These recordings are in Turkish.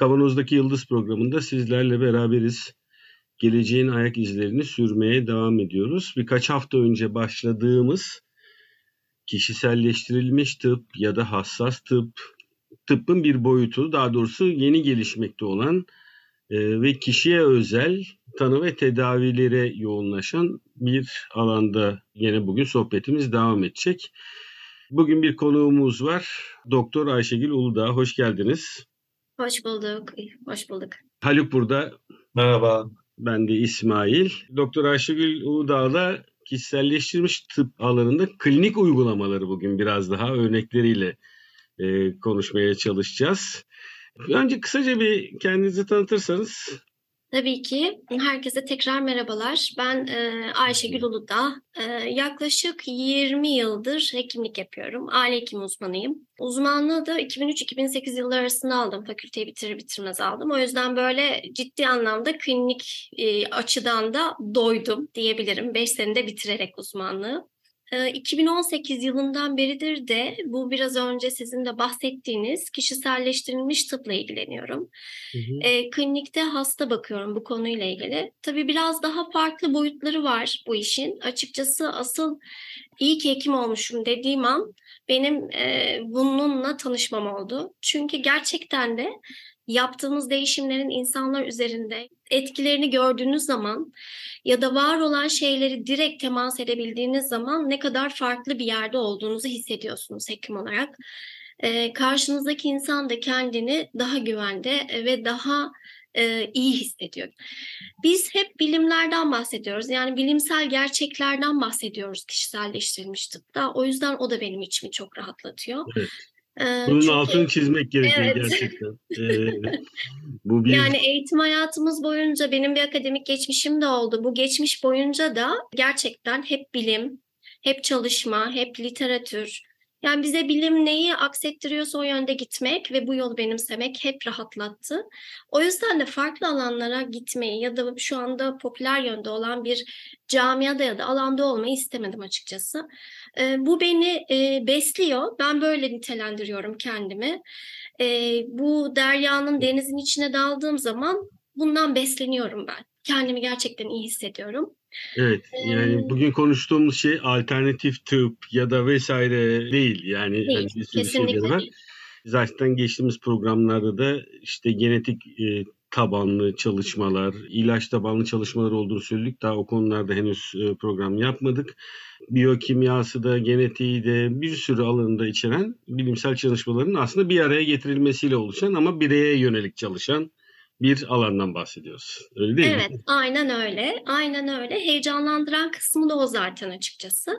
Kavanoz'daki Yıldız programında sizlerle beraberiz. Geleceğin ayak izlerini sürmeye devam ediyoruz. Birkaç hafta önce başladığımız kişiselleştirilmiş tıp ya da hassas tıp, tıbbın bir boyutu, daha doğrusu yeni gelişmekte olan e, ve kişiye özel tanı ve tedavilere yoğunlaşan bir alanda yine bugün sohbetimiz devam edecek. Bugün bir konuğumuz var. Doktor Ayşegül Uludağ. Hoş geldiniz. Hoş bulduk. Hoş bulduk. Haluk burada. Merhaba. Ben de İsmail. Doktor Ayşegül Uludağ'la kişiselleştirilmiş tıp alanında klinik uygulamaları bugün biraz daha örnekleriyle e, konuşmaya çalışacağız. Önce kısaca bir kendinizi tanıtırsanız Tabii ki. Herkese tekrar merhabalar. Ben e, Ayşegül Uludağ. E, yaklaşık 20 yıldır hekimlik yapıyorum. Aile hekim uzmanıyım. Uzmanlığı da 2003-2008 yılları arasında aldım. Fakülteyi bitirir bitirmez aldım. O yüzden böyle ciddi anlamda klinik e, açıdan da doydum diyebilirim. 5 senede bitirerek uzmanlığı. 2018 yılından beridir de bu biraz önce sizin de bahsettiğiniz kişiselleştirilmiş tıpla ilgileniyorum. Hı hı. E, klinikte hasta bakıyorum bu konuyla ilgili. Tabii biraz daha farklı boyutları var bu işin. Açıkçası asıl iyi ki hekim olmuşum dediğim an benim e, bununla tanışmam oldu. Çünkü gerçekten de yaptığımız değişimlerin insanlar üzerinde etkilerini gördüğünüz zaman ya da var olan şeyleri direkt temas edebildiğiniz zaman ne kadar farklı bir yerde olduğunuzu hissediyorsunuz hekim olarak. Ee, karşınızdaki insan da kendini daha güvende ve daha e, iyi hissediyor. Biz hep bilimlerden bahsediyoruz. Yani bilimsel gerçeklerden bahsediyoruz kişiselleştirilmiş tıpta. O yüzden o da benim içimi çok rahatlatıyor. Evet. Bunun çünkü, altını çizmek gerekiyor evet. gerçekten. Ee, bu bir... Yani eğitim hayatımız boyunca benim bir akademik geçmişim de oldu. Bu geçmiş boyunca da gerçekten hep bilim, hep çalışma, hep literatür, yani bize bilim neyi aksettiriyorsa o yönde gitmek ve bu yolu benimsemek hep rahatlattı. O yüzden de farklı alanlara gitmeyi ya da şu anda popüler yönde olan bir camiada ya da alanda olmayı istemedim açıkçası. E, bu beni e, besliyor. Ben böyle nitelendiriyorum kendimi. E, bu deryanın denizin içine daldığım zaman bundan besleniyorum ben. Kendimi gerçekten iyi hissediyorum. Evet yani bugün konuştuğumuz şey alternatif tıp ya da vesaire değil yani. Değil, yani bir kesinlikle var. değil. Zaten geçtiğimiz programlarda da işte genetik e, tabanlı çalışmalar, ilaç tabanlı çalışmalar olduğunu söyledik. Daha o konularda henüz e, program yapmadık. Biyokimyası da, genetiği de bir sürü alanında içeren bilimsel çalışmaların aslında bir araya getirilmesiyle oluşan ama bireye yönelik çalışan bir alandan bahsediyoruz. Öyle değil evet, mi? Evet, aynen öyle. Aynen öyle. Heyecanlandıran kısmı da o zaten açıkçası.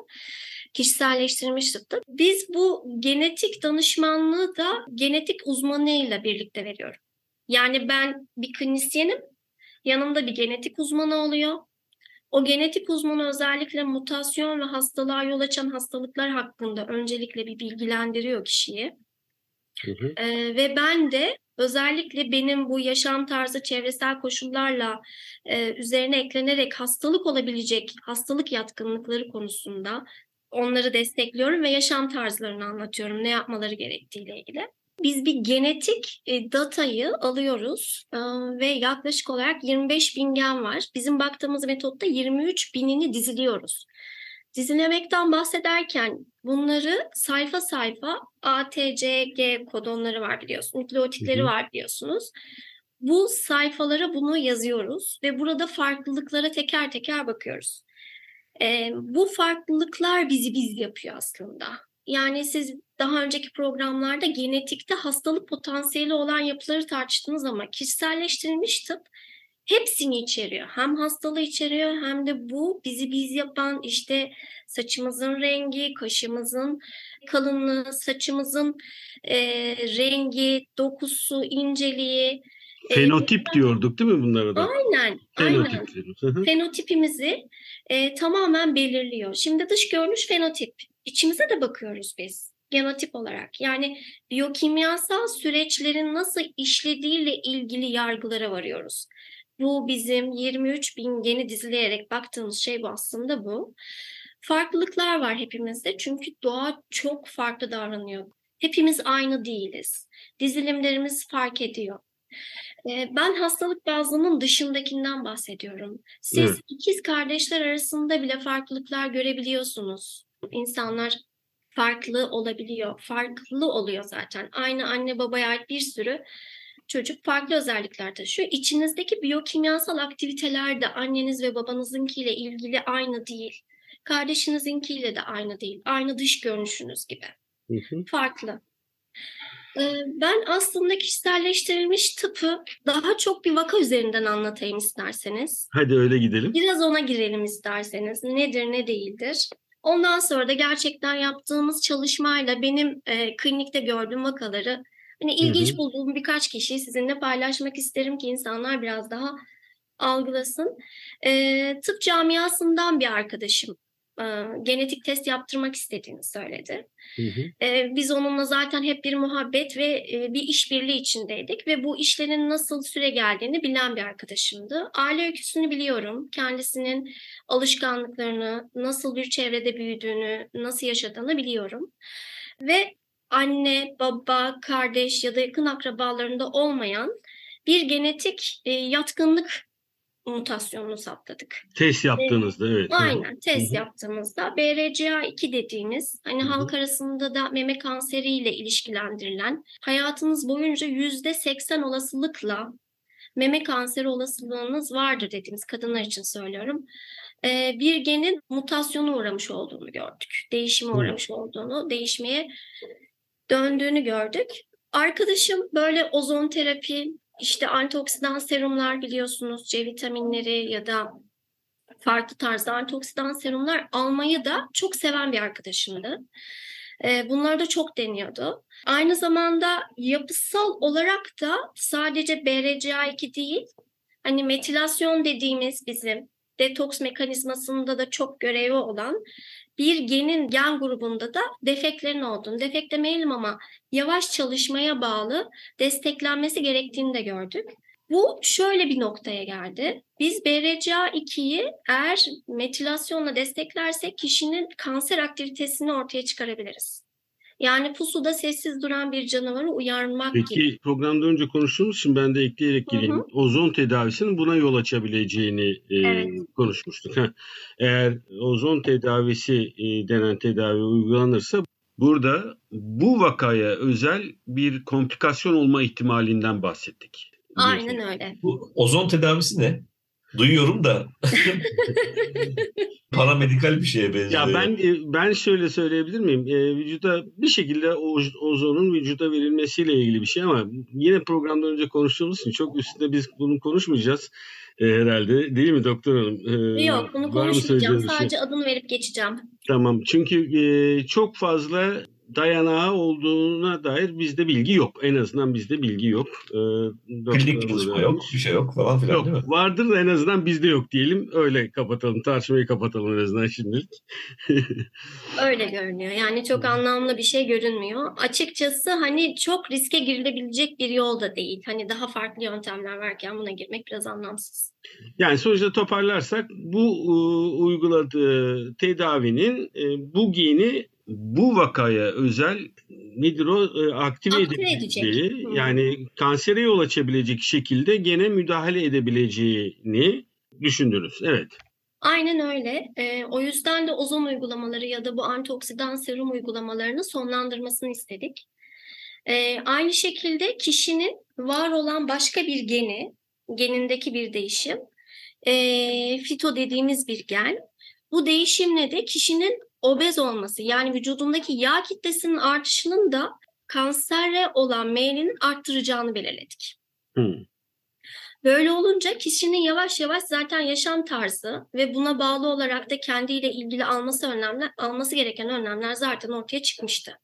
Kişiselleştirilmiş tıpta. Biz bu genetik danışmanlığı da genetik uzmanıyla birlikte veriyorum. Yani ben bir klinisyenim. Yanımda bir genetik uzmanı oluyor. O genetik uzmanı özellikle mutasyon ve hastalığa yol açan hastalıklar hakkında öncelikle bir bilgilendiriyor kişiyi. Hı hı. Ve ben de özellikle benim bu yaşam tarzı çevresel koşullarla üzerine eklenerek hastalık olabilecek hastalık yatkınlıkları konusunda onları destekliyorum ve yaşam tarzlarını anlatıyorum ne yapmaları gerektiğiyle ilgili. Biz bir genetik e, datayı alıyoruz ve yaklaşık olarak 25 bin gen var. Bizim baktığımız metotta 23 binini diziliyoruz. Dizilemekten bahsederken bunları sayfa sayfa A, T, C, G kodonları var biliyorsunuz. Nükleotitleri var biliyorsunuz. Bu sayfalara bunu yazıyoruz ve burada farklılıklara teker teker bakıyoruz. Ee, bu farklılıklar bizi biz yapıyor aslında. Yani siz daha önceki programlarda genetikte hastalık potansiyeli olan yapıları tartıştınız ama kişiselleştirilmiş tıp hepsini içeriyor. Hem hastalığı içeriyor hem de bu bizi biz yapan işte saçımızın rengi, kaşımızın kalınlığı, saçımızın e, rengi, dokusu, inceliği, Fenotip e, diyorduk değil mi bunlara da? Aynen. Fenotip aynen. Fenotipimizi e, tamamen belirliyor. Şimdi dış görünüş fenotip. İçimize de bakıyoruz biz genotip olarak. Yani biyokimyasal süreçlerin nasıl işlediğiyle ilgili yargılara varıyoruz. Bu bizim 23 bin geni dizileyerek baktığımız şey bu aslında bu. Farklılıklar var hepimizde çünkü doğa çok farklı davranıyor. Hepimiz aynı değiliz. Dizilimlerimiz fark ediyor. Ben hastalık bazının dışındakinden bahsediyorum. Siz evet. ikiz kardeşler arasında bile farklılıklar görebiliyorsunuz. İnsanlar farklı olabiliyor. Farklı oluyor zaten. Aynı anne babaya ait bir sürü çocuk farklı özellikler taşıyor. İçinizdeki biyokimyasal aktiviteler de anneniz ve babanızınkiyle ilgili aynı değil. Kardeşinizinkiyle de aynı değil. Aynı dış görünüşünüz gibi. Hı hı. Farklı. Ben aslında kişiselleştirilmiş tıpı daha çok bir vaka üzerinden anlatayım isterseniz. Hadi öyle gidelim. Biraz ona girelim isterseniz. Nedir ne değildir. Ondan sonra da gerçekten yaptığımız çalışmayla benim e, klinikte gördüğüm vakaları hani ilginç hı hı. bulduğum birkaç kişiyi sizinle paylaşmak isterim ki insanlar biraz daha algılasın. E, tıp camiasından bir arkadaşım genetik test yaptırmak istediğini söyledi. Hı hı. E, biz onunla zaten hep bir muhabbet ve e, bir işbirliği içindeydik ve bu işlerin nasıl süre geldiğini bilen bir arkadaşımdı. Aile öyküsünü biliyorum. Kendisinin alışkanlıklarını, nasıl bir çevrede büyüdüğünü, nasıl yaşadığını biliyorum. Ve anne, baba, kardeş ya da yakın akrabalarında olmayan bir genetik e, yatkınlık mutasyonunu saptadık. Test yaptığınızda evet. Aynen test Hı-hı. yaptığımızda BRCA2 dediğimiz hani Hı-hı. halk arasında da meme kanseriyle ilişkilendirilen hayatınız boyunca yüzde seksen olasılıkla meme kanseri olasılığınız vardır dediğimiz kadınlar için söylüyorum. Ee, bir genin mutasyona uğramış olduğunu gördük. Değişime uğramış olduğunu, değişmeye döndüğünü gördük. Arkadaşım böyle ozon terapi, işte antioksidan serumlar biliyorsunuz C vitaminleri ya da farklı tarzda antioksidan serumlar almayı da çok seven bir arkadaşımdı. Bunları da çok deniyordu. Aynı zamanda yapısal olarak da sadece BRCA2 değil, hani metilasyon dediğimiz bizim detoks mekanizmasında da çok görevi olan bir genin gen grubunda da defeklerin olduğunu, defek demeyelim ama yavaş çalışmaya bağlı desteklenmesi gerektiğini de gördük. Bu şöyle bir noktaya geldi. Biz BRCA2'yi eğer metilasyonla desteklersek kişinin kanser aktivitesini ortaya çıkarabiliriz. Yani pusuda sessiz duran bir canavarı uyarmak Peki, gibi. Peki programda önce konuştuğumuz için ben de ekleyerek gireyim. Hı hı. Ozon tedavisinin buna yol açabileceğini e, evet. konuşmuştuk. Eğer ozon tedavisi e, denen tedavi uygulanırsa burada bu vakaya özel bir komplikasyon olma ihtimalinden bahsettik. Aynen öyle. Bu ozon tedavisi ne? Duyuyorum da paramedikal bir şeye benziyor. Ya ben e, ben şöyle söyleyebilir miyim? E, vücuda bir şekilde ozonun vücuda verilmesiyle ilgili bir şey ama yine programdan önce konuştuğumuz için çok üstünde biz bunu konuşmayacağız e, herhalde. Değil mi doktor hanım? E, Yok bunu konuşmayacağım. Şey? Sadece şey? adını verip geçeceğim. Tamam. Çünkü e, çok fazla dayanağı olduğuna dair bizde bilgi yok. En azından bizde bilgi yok. Ee, Klinik çalışma yok, bir şey yok falan filan yok, değil mi? Vardır en azından bizde yok diyelim. Öyle kapatalım, tartışmayı kapatalım en azından şimdilik. Öyle görünüyor. Yani çok anlamlı bir şey görünmüyor. Açıkçası hani çok riske girilebilecek bir yol da değil. Hani daha farklı yöntemler varken buna girmek biraz anlamsız. Yani sonuçta toparlarsak bu e, uyguladığı tedavinin e, bu geni bu vakaya özel nedir o e, aktive, aktive edebileceği yani kansere yol açabilecek şekilde gene müdahale edebileceğini düşündünüz. Evet. Aynen öyle. E, o yüzden de ozon uygulamaları ya da bu antioksidan serum uygulamalarını sonlandırmasını istedik. E, aynı şekilde kişinin var olan başka bir geni, genindeki bir değişim, e, fito dediğimiz bir gen. Bu değişimle de kişinin obez olması yani vücudundaki yağ kitlesinin artışının da kansere olan meylinin arttıracağını belirledik. Hmm. Böyle olunca kişinin yavaş yavaş zaten yaşam tarzı ve buna bağlı olarak da kendiyle ilgili alması önlemler, alması gereken önlemler zaten ortaya çıkmıştı.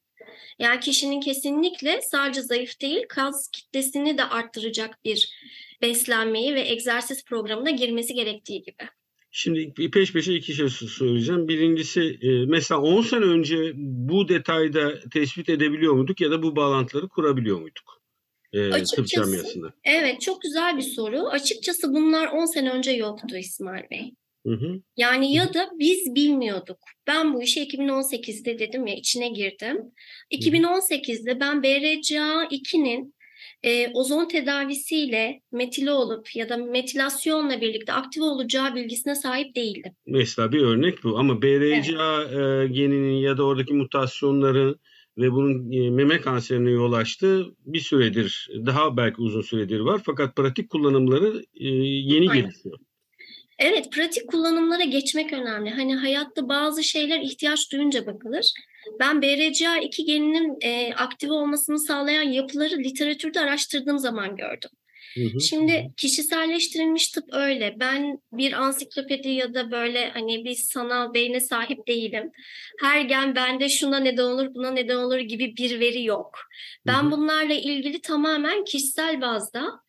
Yani kişinin kesinlikle sadece zayıf değil, kas kitlesini de arttıracak bir beslenmeyi ve egzersiz programına girmesi gerektiği gibi. Şimdi peş peşe iki şey söyleyeceğim. Birincisi e, mesela 10 sene önce bu detayda tespit edebiliyor muyduk ya da bu bağlantıları kurabiliyor muyduk? E, camiasında. Evet çok güzel bir soru. Açıkçası bunlar 10 sene önce yoktu İsmail Bey. Hı hı. Yani ya da biz bilmiyorduk. Ben bu işe 2018'de dedim ya içine girdim. 2018'de ben BRCA2'nin e, ozon tedavisiyle metili olup ya da metilasyonla birlikte aktif olacağı bilgisine sahip değildim. Mesela bir örnek bu ama BRCA evet. e, geninin ya da oradaki mutasyonları ve bunun e, meme kanserine yol açtığı bir süredir, daha belki uzun süredir var. Fakat pratik kullanımları e, yeni Aynen. gelişiyor. Evet, pratik kullanımlara geçmek önemli. Hani hayatta bazı şeyler ihtiyaç duyunca bakılır. Ben BRCA2 geninin e, aktive olmasını sağlayan yapıları literatürde araştırdığım zaman gördüm. Şimdi kişiselleştirilmiş tıp öyle. Ben bir ansiklopedi ya da böyle hani bir sanal beyne sahip değilim. Her gen bende şuna neden olur, buna neden olur gibi bir veri yok. Ben bunlarla ilgili tamamen kişisel bazda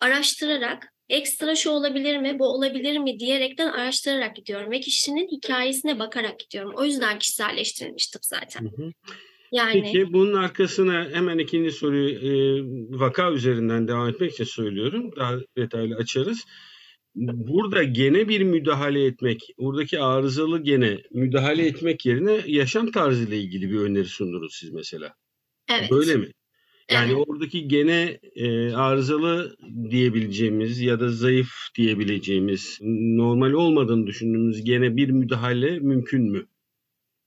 araştırarak ekstra şu olabilir mi, bu olabilir mi diyerekten araştırarak gidiyorum ve kişinin hikayesine bakarak gidiyorum. O yüzden kişiselleştirilmiş tıp zaten. Hı hı. Yani... Peki bunun arkasına hemen ikinci soruyu e, vaka üzerinden devam etmek için söylüyorum. Daha detaylı açarız. Burada gene bir müdahale etmek, buradaki arızalı gene müdahale etmek yerine yaşam tarzıyla ilgili bir öneri sundunuz siz mesela. Evet. Böyle mi? Yani oradaki gene e, arızalı diyebileceğimiz ya da zayıf diyebileceğimiz normal olmadığını düşündüğümüz gene bir müdahale mümkün mü?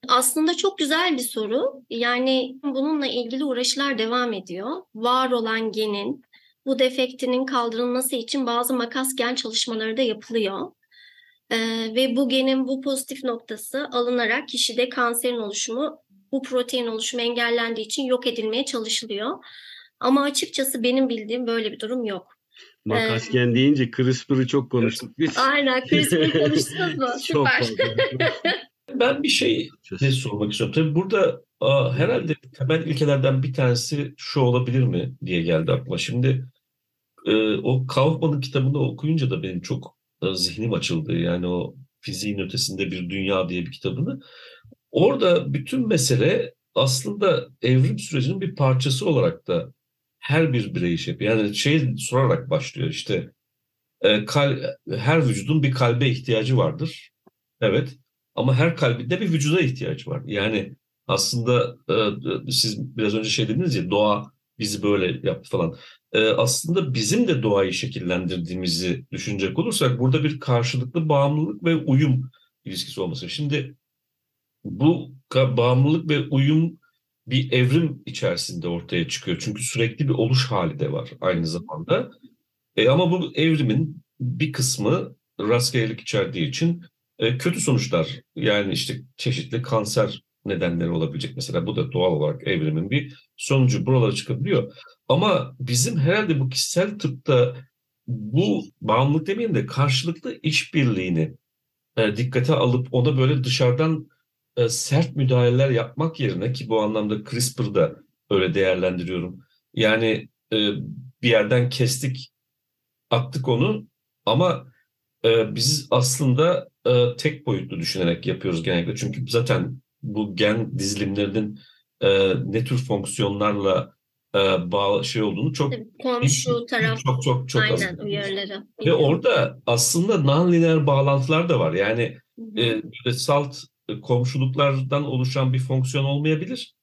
Aslında çok güzel bir soru. Yani bununla ilgili uğraşılar devam ediyor. Var olan genin bu defektinin kaldırılması için bazı makas gen çalışmaları da yapılıyor. Ee, ve bu genin bu pozitif noktası alınarak kişide kanserin oluşumu bu protein oluşumu engellendiği için yok edilmeye çalışılıyor. Ama açıkçası benim bildiğim böyle bir durum yok. Makasgen ee, deyince CRISPR'ı çok konuştuk biz. Aynen CRISPR'ı konuştunuz mu? Süper. ben bir şey ne sormak istiyorum. Tabii burada a, herhalde temel ilkelerden bir tanesi şu olabilir mi diye geldi aklıma. Şimdi e, o Kaufman'ın kitabını okuyunca da benim çok e, zihnim açıldı. Yani o fiziğin ötesinde bir dünya diye bir kitabını. Orada bütün mesele aslında evrim sürecinin bir parçası olarak da her bir birey iş. Yani şey sorarak başlıyor işte e, kal, her vücudun bir kalbe ihtiyacı vardır. Evet ama her kalbin de bir vücuda ihtiyacı var. Yani aslında e, siz biraz önce şey dediniz ya doğa bizi böyle yaptı falan. E, aslında bizim de doğayı şekillendirdiğimizi düşünecek olursak burada bir karşılıklı bağımlılık ve uyum ilişkisi olması. Şimdi bu bağımlılık ve uyum bir evrim içerisinde ortaya çıkıyor. Çünkü sürekli bir oluş hali de var aynı zamanda. E, ama bu evrimin bir kısmı rastgelelik içerdiği için e, kötü sonuçlar yani işte çeşitli kanser nedenleri olabilecek. Mesela bu da doğal olarak evrimin bir sonucu buralara çıkabiliyor. Ama bizim herhalde bu kişisel tıpta bu bağımlılık demeyeyim de karşılıklı işbirliğini e, dikkate alıp ona böyle dışarıdan e, sert müdahaleler yapmak yerine ki bu anlamda CRISPR'da öyle değerlendiriyorum. Yani e, bir yerden kestik, attık onu ama e, biz aslında e, tek boyutlu düşünerek yapıyoruz genellikle. Çünkü zaten bu gen dizilimlerinin e, ne tür fonksiyonlarla e, bağlı şey olduğunu çok komşu taraf çok çok çok aynen az. uyarıları. Ve orada aslında non-lineer bağlantılar da var. Yani e, salt komşuluklardan oluşan bir fonksiyon olmayabilir.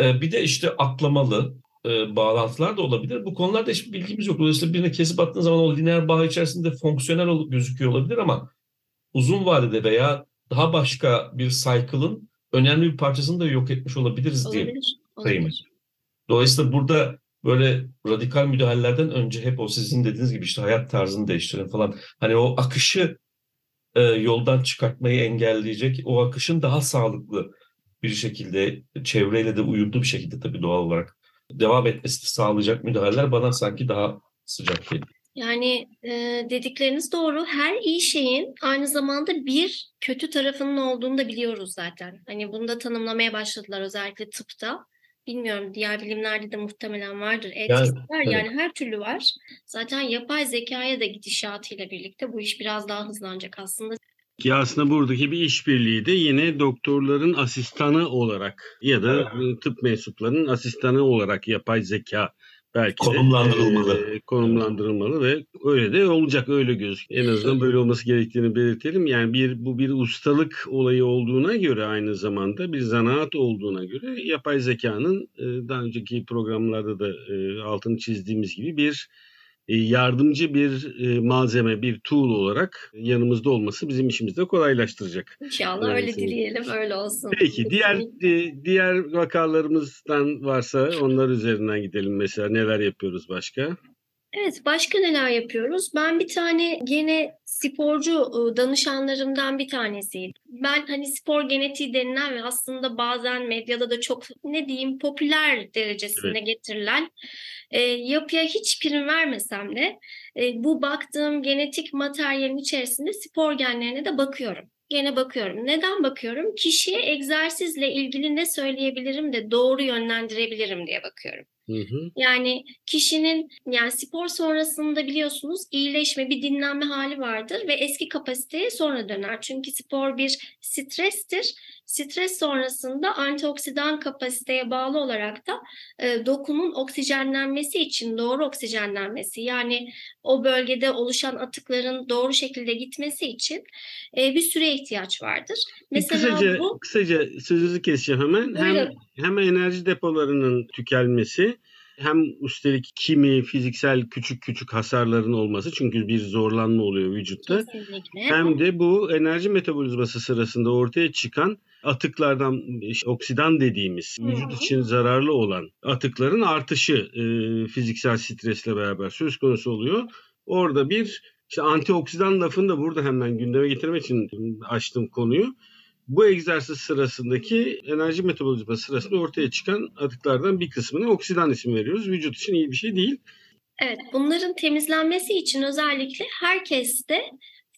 E, bir de işte atlamalı e, bağlantılar da olabilir. Bu konularda hiçbir bilgimiz yok. Dolayısıyla birine kesip attığın zaman o lineer bağ içerisinde fonksiyonel gözüküyor olabilir ama uzun vadede veya daha başka bir cycle'ın önemli bir parçasını da yok etmiş olabiliriz olabilir, diye sayımız. Dolayısıyla burada böyle radikal müdahalelerden önce hep o sizin dediğiniz gibi işte hayat tarzını değiştirin falan. Hani o akışı e, yoldan çıkartmayı engelleyecek, o akışın daha sağlıklı bir şekilde çevreyle de uyumlu bir şekilde tabii doğal olarak devam etmesini sağlayacak müdahaleler bana sanki daha sıcak geliyor. Yani e, dedikleriniz doğru. Her iyi şeyin aynı zamanda bir kötü tarafının olduğunu da biliyoruz zaten. Hani bunu da tanımlamaya başladılar özellikle tıpta. Bilmiyorum diğer bilimlerde de muhtemelen vardır. Etkisi yani, var yani her türlü var. Zaten yapay zekaya da gidişatıyla birlikte bu iş biraz daha hızlanacak aslında. Ki aslında buradaki bir işbirliği de yine doktorların asistanı olarak ya da evet. tıp mensuplarının asistanı olarak yapay zeka belki konumlandırılmalı. De, konumlandırılmalı ve öyle de olacak öyle gözüküyor. En azından böyle olması gerektiğini belirtelim. Yani bir bu bir ustalık olayı olduğuna göre aynı zamanda bir zanaat olduğuna göre yapay zekanın daha önceki programlarda da altını çizdiğimiz gibi bir yardımcı bir e, malzeme, bir tool olarak yanımızda olması bizim işimizi de kolaylaştıracak. İnşallah öyle dileyelim, öyle olsun. Peki diğer e, diğer vakalarımızdan varsa onlar üzerinden gidelim mesela neler yapıyoruz başka? Evet, başka neler yapıyoruz? Ben bir tane gene sporcu danışanlarımdan bir tanesiydim. Ben hani spor genetiği denilen ve aslında bazen medyada da çok ne diyeyim popüler derecesinde evet. getirilen e, yapıya hiç prim vermesem de e, bu baktığım genetik materyalin içerisinde spor genlerine de bakıyorum gene bakıyorum. Neden bakıyorum? Kişiye egzersizle ilgili ne söyleyebilirim de doğru yönlendirebilirim diye bakıyorum. Yani kişinin yani spor sonrasında biliyorsunuz iyileşme bir dinlenme hali vardır ve eski kapasiteye sonra döner. Çünkü spor bir strestir. Stres sonrasında antioksidan kapasiteye bağlı olarak da e, dokunun oksijenlenmesi için doğru oksijenlenmesi yani o bölgede oluşan atıkların doğru şekilde gitmesi için e, bir süre ihtiyaç vardır. Mesela kısaca, bu, kısaca sözünüzü keseceğim hemen. Hem, hem enerji depolarının tükenmesi hem üstelik kimi fiziksel küçük küçük hasarların olması çünkü bir zorlanma oluyor vücutta. Kesinlikle. Hem de bu enerji metabolizması sırasında ortaya çıkan atıklardan işte, oksidan dediğimiz vücut için zararlı olan atıkların artışı e, fiziksel stresle beraber söz konusu oluyor. Orada bir işte antioksidan lafını da burada hemen gündeme getirmek için açtım konuyu bu egzersiz sırasındaki enerji metabolizması sırasında ortaya çıkan atıklardan bir kısmına oksidan isim veriyoruz. Vücut için iyi bir şey değil. Evet, bunların temizlenmesi için özellikle herkeste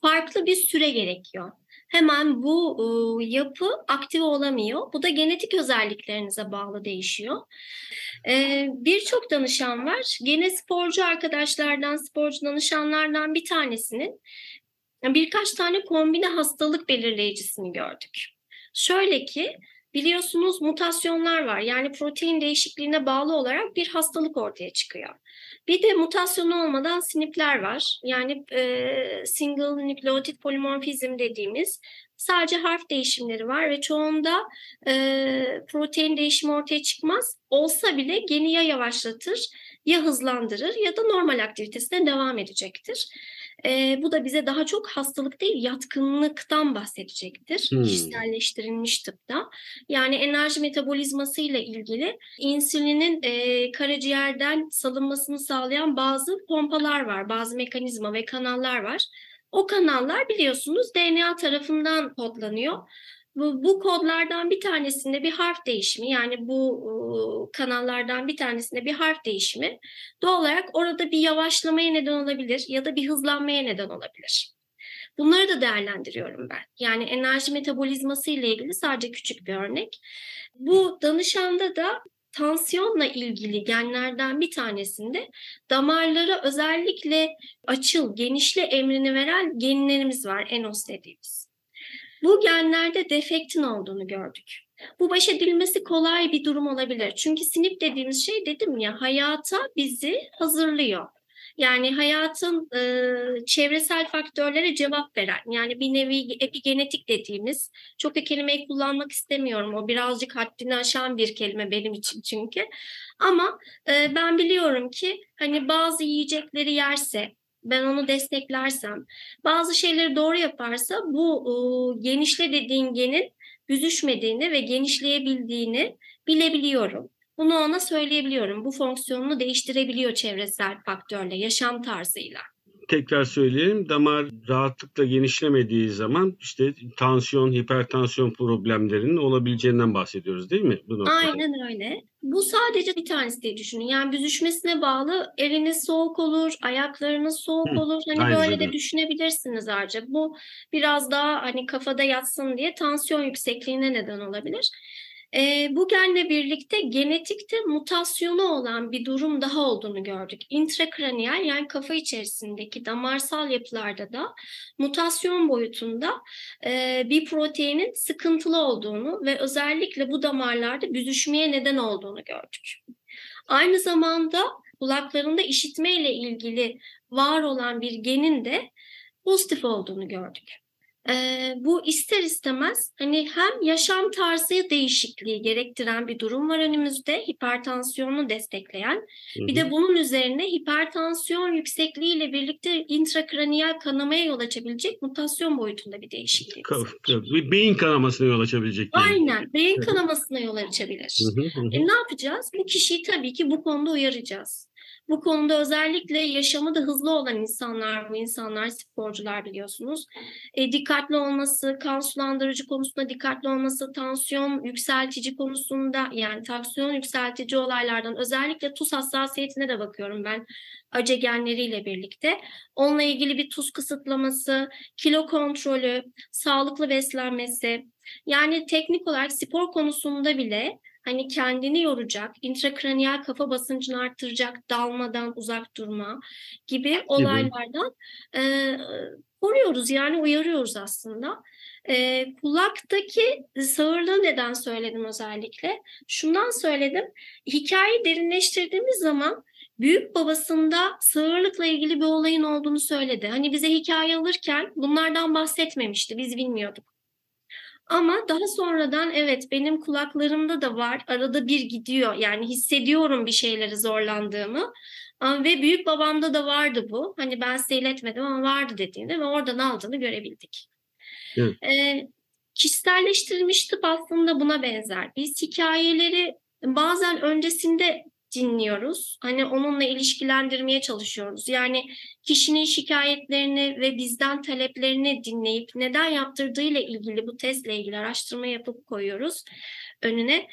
farklı bir süre gerekiyor. Hemen bu e, yapı aktive olamıyor. Bu da genetik özelliklerinize bağlı değişiyor. E, Birçok danışan var. Gene sporcu arkadaşlardan, sporcu danışanlardan bir tanesinin birkaç tane kombine hastalık belirleyicisini gördük. Şöyle ki biliyorsunuz mutasyonlar var. Yani protein değişikliğine bağlı olarak bir hastalık ortaya çıkıyor. Bir de mutasyon olmadan sinipler var. Yani e, single nükleotit polimorfizm dediğimiz sadece harf değişimleri var ve çoğunda e, protein değişimi ortaya çıkmaz. Olsa bile geni ya yavaşlatır ya hızlandırır ya da normal aktivitesine devam edecektir. E, bu da bize daha çok hastalık değil yatkınlıktan bahsedecektir. Hmm. Kişiselleştirilmiş tıpta. Yani enerji metabolizması ile ilgili insülinin e, karaciğerden salınmasını sağlayan bazı pompalar var, bazı mekanizma ve kanallar var. O kanallar biliyorsunuz DNA tarafından kodlanıyor. Bu, bu kodlardan bir tanesinde bir harf değişimi yani bu kanallardan bir tanesinde bir harf değişimi doğal olarak orada bir yavaşlamaya neden olabilir ya da bir hızlanmaya neden olabilir. Bunları da değerlendiriyorum ben. Yani enerji metabolizması ile ilgili sadece küçük bir örnek. Bu danışanda da tansiyonla ilgili genlerden bir tanesinde damarlara özellikle açıl, genişle emrini veren genlerimiz var, enos dediğimiz. Bu genlerde defektin olduğunu gördük. Bu baş edilmesi kolay bir durum olabilir. Çünkü sinip dediğimiz şey dedim ya hayata bizi hazırlıyor. Yani hayatın e, çevresel faktörlere cevap veren yani bir nevi epigenetik dediğimiz çok da kelimeyi kullanmak istemiyorum. O birazcık haddini aşan bir kelime benim için çünkü. Ama e, ben biliyorum ki hani bazı yiyecekleri yerse ben onu desteklersem, bazı şeyleri doğru yaparsa bu e, genişle dediğin genin büzüşmediğini ve genişleyebildiğini bilebiliyorum. Bunu ona söyleyebiliyorum. Bu fonksiyonunu değiştirebiliyor çevresel faktörle, yaşam tarzıyla tekrar söyleyelim. Damar rahatlıkla genişlemediği zaman işte tansiyon, hipertansiyon problemlerinin olabileceğinden bahsediyoruz değil mi? Bu Aynen öyle. Bu sadece bir tanesi diye düşünün. Yani büzüşmesine bağlı eliniz soğuk olur, ayaklarınız soğuk Hı, olur. Hani böyle de düşünebilirsiniz ayrıca. Bu biraz daha hani kafada yatsın diye tansiyon yüksekliğine neden olabilir. E, bu genle birlikte genetikte mutasyonu olan bir durum daha olduğunu gördük. Intrakraniyal yani kafa içerisindeki damarsal yapılarda da mutasyon boyutunda e, bir proteinin sıkıntılı olduğunu ve özellikle bu damarlarda büzüşmeye neden olduğunu gördük. Aynı zamanda kulaklarında işitme ile ilgili var olan bir genin de pozitif olduğunu gördük. Ee, bu ister istemez hani hem yaşam tarzı değişikliği gerektiren bir durum var önümüzde hipertansiyonu destekleyen Hı-hı. bir de bunun üzerine hipertansiyon yüksekliğiyle birlikte intrakraniyal kanamaya yol açabilecek mutasyon boyutunda bir değişiklik. Bir beyin kanamasına yol açabilecek. Yani. Aynen beyin kanamasına yol açabilir. E, ne yapacağız? Bu kişiyi tabii ki bu konuda uyaracağız. Bu konuda özellikle yaşamı da hızlı olan insanlar bu insanlar sporcular biliyorsunuz. E, dikkatli olması, kan sulandırıcı konusunda dikkatli olması, tansiyon yükseltici konusunda yani tansiyon yükseltici olaylardan özellikle tuz hassasiyetine de bakıyorum ben acı genleriyle birlikte. Onunla ilgili bir tuz kısıtlaması, kilo kontrolü, sağlıklı beslenmesi. Yani teknik olarak spor konusunda bile hani kendini yoracak, intrakraniyal kafa basıncını arttıracak, dalmadan uzak durma gibi olaylardan e, koruyoruz yani uyarıyoruz aslında. E, kulaktaki sağırlığı neden söyledim özellikle? Şundan söyledim. Hikayeyi derinleştirdiğimiz zaman büyük babasında sağırlıkla ilgili bir olayın olduğunu söyledi. Hani bize hikaye alırken bunlardan bahsetmemişti. Biz bilmiyorduk. Ama daha sonradan evet benim kulaklarımda da var. Arada bir gidiyor. Yani hissediyorum bir şeyleri zorlandığımı. Ve büyük babamda da vardı bu. Hani ben size iletmedim ama vardı dediğinde ve oradan aldığını görebildik. Evet. Ee, kişiselleştirilmiş tıp aslında buna benzer. Biz hikayeleri bazen öncesinde dinliyoruz. Hani onunla ilişkilendirmeye çalışıyoruz. Yani kişinin şikayetlerini ve bizden taleplerini dinleyip neden yaptırdığıyla ilgili bu testle ilgili araştırma yapıp koyuyoruz önüne.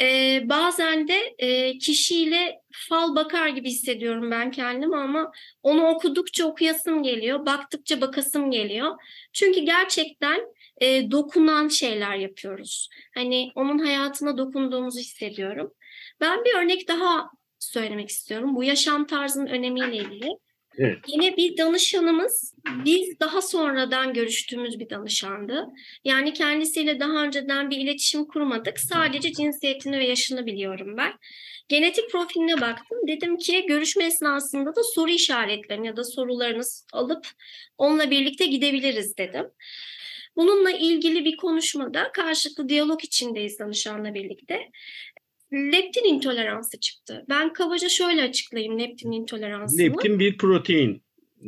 Ee, bazen de e, kişiyle fal bakar gibi hissediyorum ben kendimi ama onu okudukça okuyasım geliyor, baktıkça bakasım geliyor. Çünkü gerçekten e, dokunan şeyler yapıyoruz. Hani onun hayatına dokunduğumuzu hissediyorum. Ben bir örnek daha söylemek istiyorum. Bu yaşam tarzının önemiyle ilgili. Evet. Yine bir danışanımız biz daha sonradan görüştüğümüz bir danışandı. Yani kendisiyle daha önceden bir iletişim kurmadık. Sadece cinsiyetini ve yaşını biliyorum ben. Genetik profiline baktım. Dedim ki görüşme esnasında da soru işaretlerini ya da sorularınız alıp onunla birlikte gidebiliriz dedim. Bununla ilgili bir konuşmada karşılıklı diyalog içindeyiz danışanla birlikte leptin intoleransı çıktı. Ben kabaca şöyle açıklayayım leptin intoleransını. Leptin bir protein.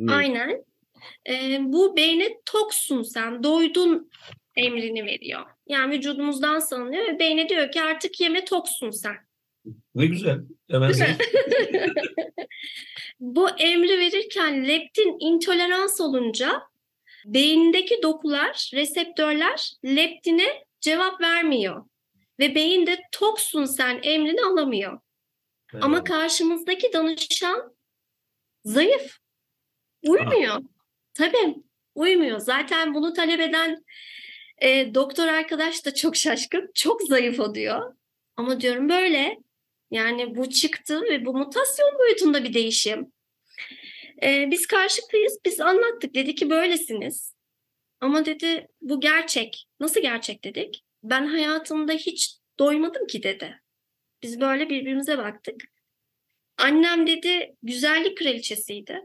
Aynen. Ee, bu beyne toksun sen, doydun emrini veriyor. Yani vücudumuzdan salınıyor ve beyne diyor ki artık yeme toksun sen. Ne güzel. Hemen güzel. bu emri verirken leptin intolerans olunca beyindeki dokular, reseptörler leptine cevap vermiyor. Ve beyin de toksun sen emrini alamıyor. Evet. Ama karşımızdaki danışan zayıf. Uymuyor. Ah. Tabii uymuyor. Zaten bunu talep eden e, doktor arkadaş da çok şaşkın. Çok zayıf o diyor. Ama diyorum böyle. Yani bu çıktı ve bu mutasyon boyutunda bir değişim. E, biz karşılıklıyız. Biz anlattık. Dedi ki böylesiniz. Ama dedi bu gerçek. Nasıl gerçek dedik? Ben hayatımda hiç doymadım ki dedi. Biz böyle birbirimize baktık. Annem dedi güzellik kraliçesiydi.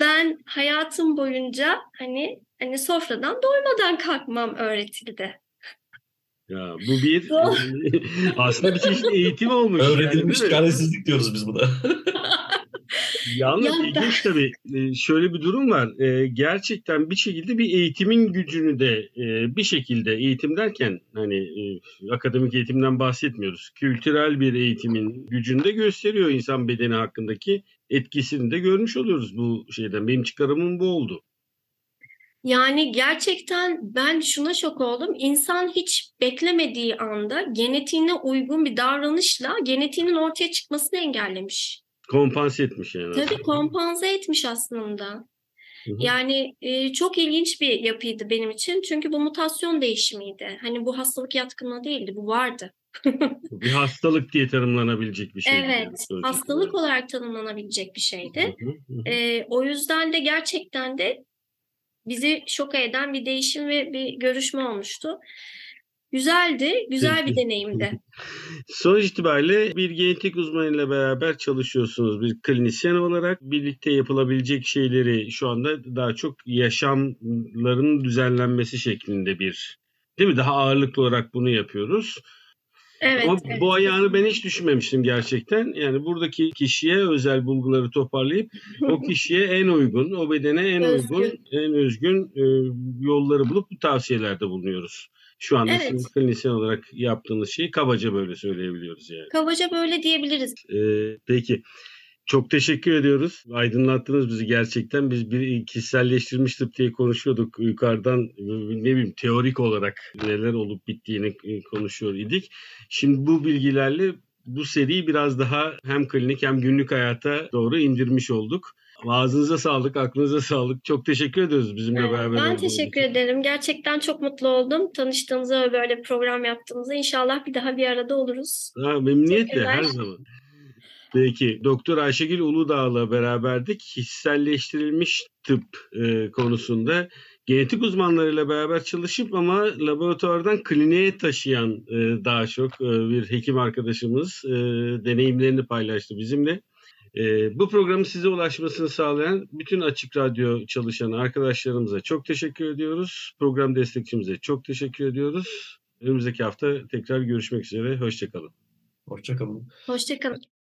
Ben hayatım boyunca hani hani sofradan doymadan kalkmam öğretildi. Ya bu bir aslında bir çeşit eğitim olmuş. Öğretilmiş yani, çaresizlik diyoruz biz buna. Yalnız ya ilginç ben... tabii e, şöyle bir durum var. E, gerçekten bir şekilde bir eğitimin gücünü de e, bir şekilde eğitim derken hani akademik eğitimden bahsetmiyoruz. Kültürel bir eğitimin gücünü de gösteriyor insan bedeni hakkındaki etkisini de görmüş oluyoruz bu şeyden. Benim çıkarımım bu oldu. Yani gerçekten ben şuna şok oldum. İnsan hiç beklemediği anda genetiğine uygun bir davranışla genetiğinin ortaya çıkmasını engellemiş. Kompanse etmiş yani. Tabii kompanse etmiş aslında. Yani e, çok ilginç bir yapıydı benim için. Çünkü bu mutasyon değişimiydi. Hani bu hastalık yatkınlığı değildi, bu vardı. Bir hastalık diye tanımlanabilecek bir şey. Evet, hastalık olarak tanımlanabilecek bir şeydi. E, o yüzden de gerçekten de bizi şoka eden bir değişim ve bir görüşme olmuştu. Güzeldi, güzel bir deneyimdi. Sonuç itibariyle bir genetik uzmanıyla beraber çalışıyorsunuz. Bir klinisyen olarak birlikte yapılabilecek şeyleri şu anda daha çok yaşamların düzenlenmesi şeklinde bir değil mi? Daha ağırlıklı olarak bunu yapıyoruz. Evet, Ama evet. bu ayağını ben hiç düşünmemiştim gerçekten. Yani buradaki kişiye özel bulguları toparlayıp o kişiye en uygun, o bedene en Özgün. uygun, en özgün e, yolları bulup bu tavsiyelerde bulunuyoruz. Şu anda Evet. sizin klinisyen olarak yaptığınız şeyi kabaca böyle söyleyebiliyoruz yani. Kabaca böyle diyebiliriz. Ee, peki. Çok teşekkür ediyoruz. Aydınlattınız bizi gerçekten. Biz bir kişiselleştirilmiş tıp diye konuşuyorduk. Yukarıdan ne bileyim teorik olarak neler olup bittiğini konuşuyor idik. Şimdi bu bilgilerle bu seriyi biraz daha hem klinik hem günlük hayata doğru indirmiş olduk. Ağzınıza sağlık, aklınıza sağlık. Çok teşekkür ediyoruz bizimle Evet, beraber. Ben teşekkür için. ederim. Gerçekten çok mutlu oldum. Tanıştığımıza ve böyle bir program yaptığımıza. İnşallah bir daha bir arada oluruz. Ha, memnuniyetle her zaman. Peki Doktor Ayşegül Uludağ'la beraberdik. Kişiselleştirilmiş tıp e, konusunda genetik uzmanlarıyla beraber çalışıp ama laboratuvardan kliniğe taşıyan e, daha çok e, bir hekim arkadaşımız e, deneyimlerini paylaştı bizimle. E, bu programın size ulaşmasını sağlayan bütün Açık Radyo çalışan arkadaşlarımıza çok teşekkür ediyoruz. Program destekçimize çok teşekkür ediyoruz. Önümüzdeki hafta tekrar görüşmek üzere. Hoşçakalın. Hoşçakalın. Hoşçakalın.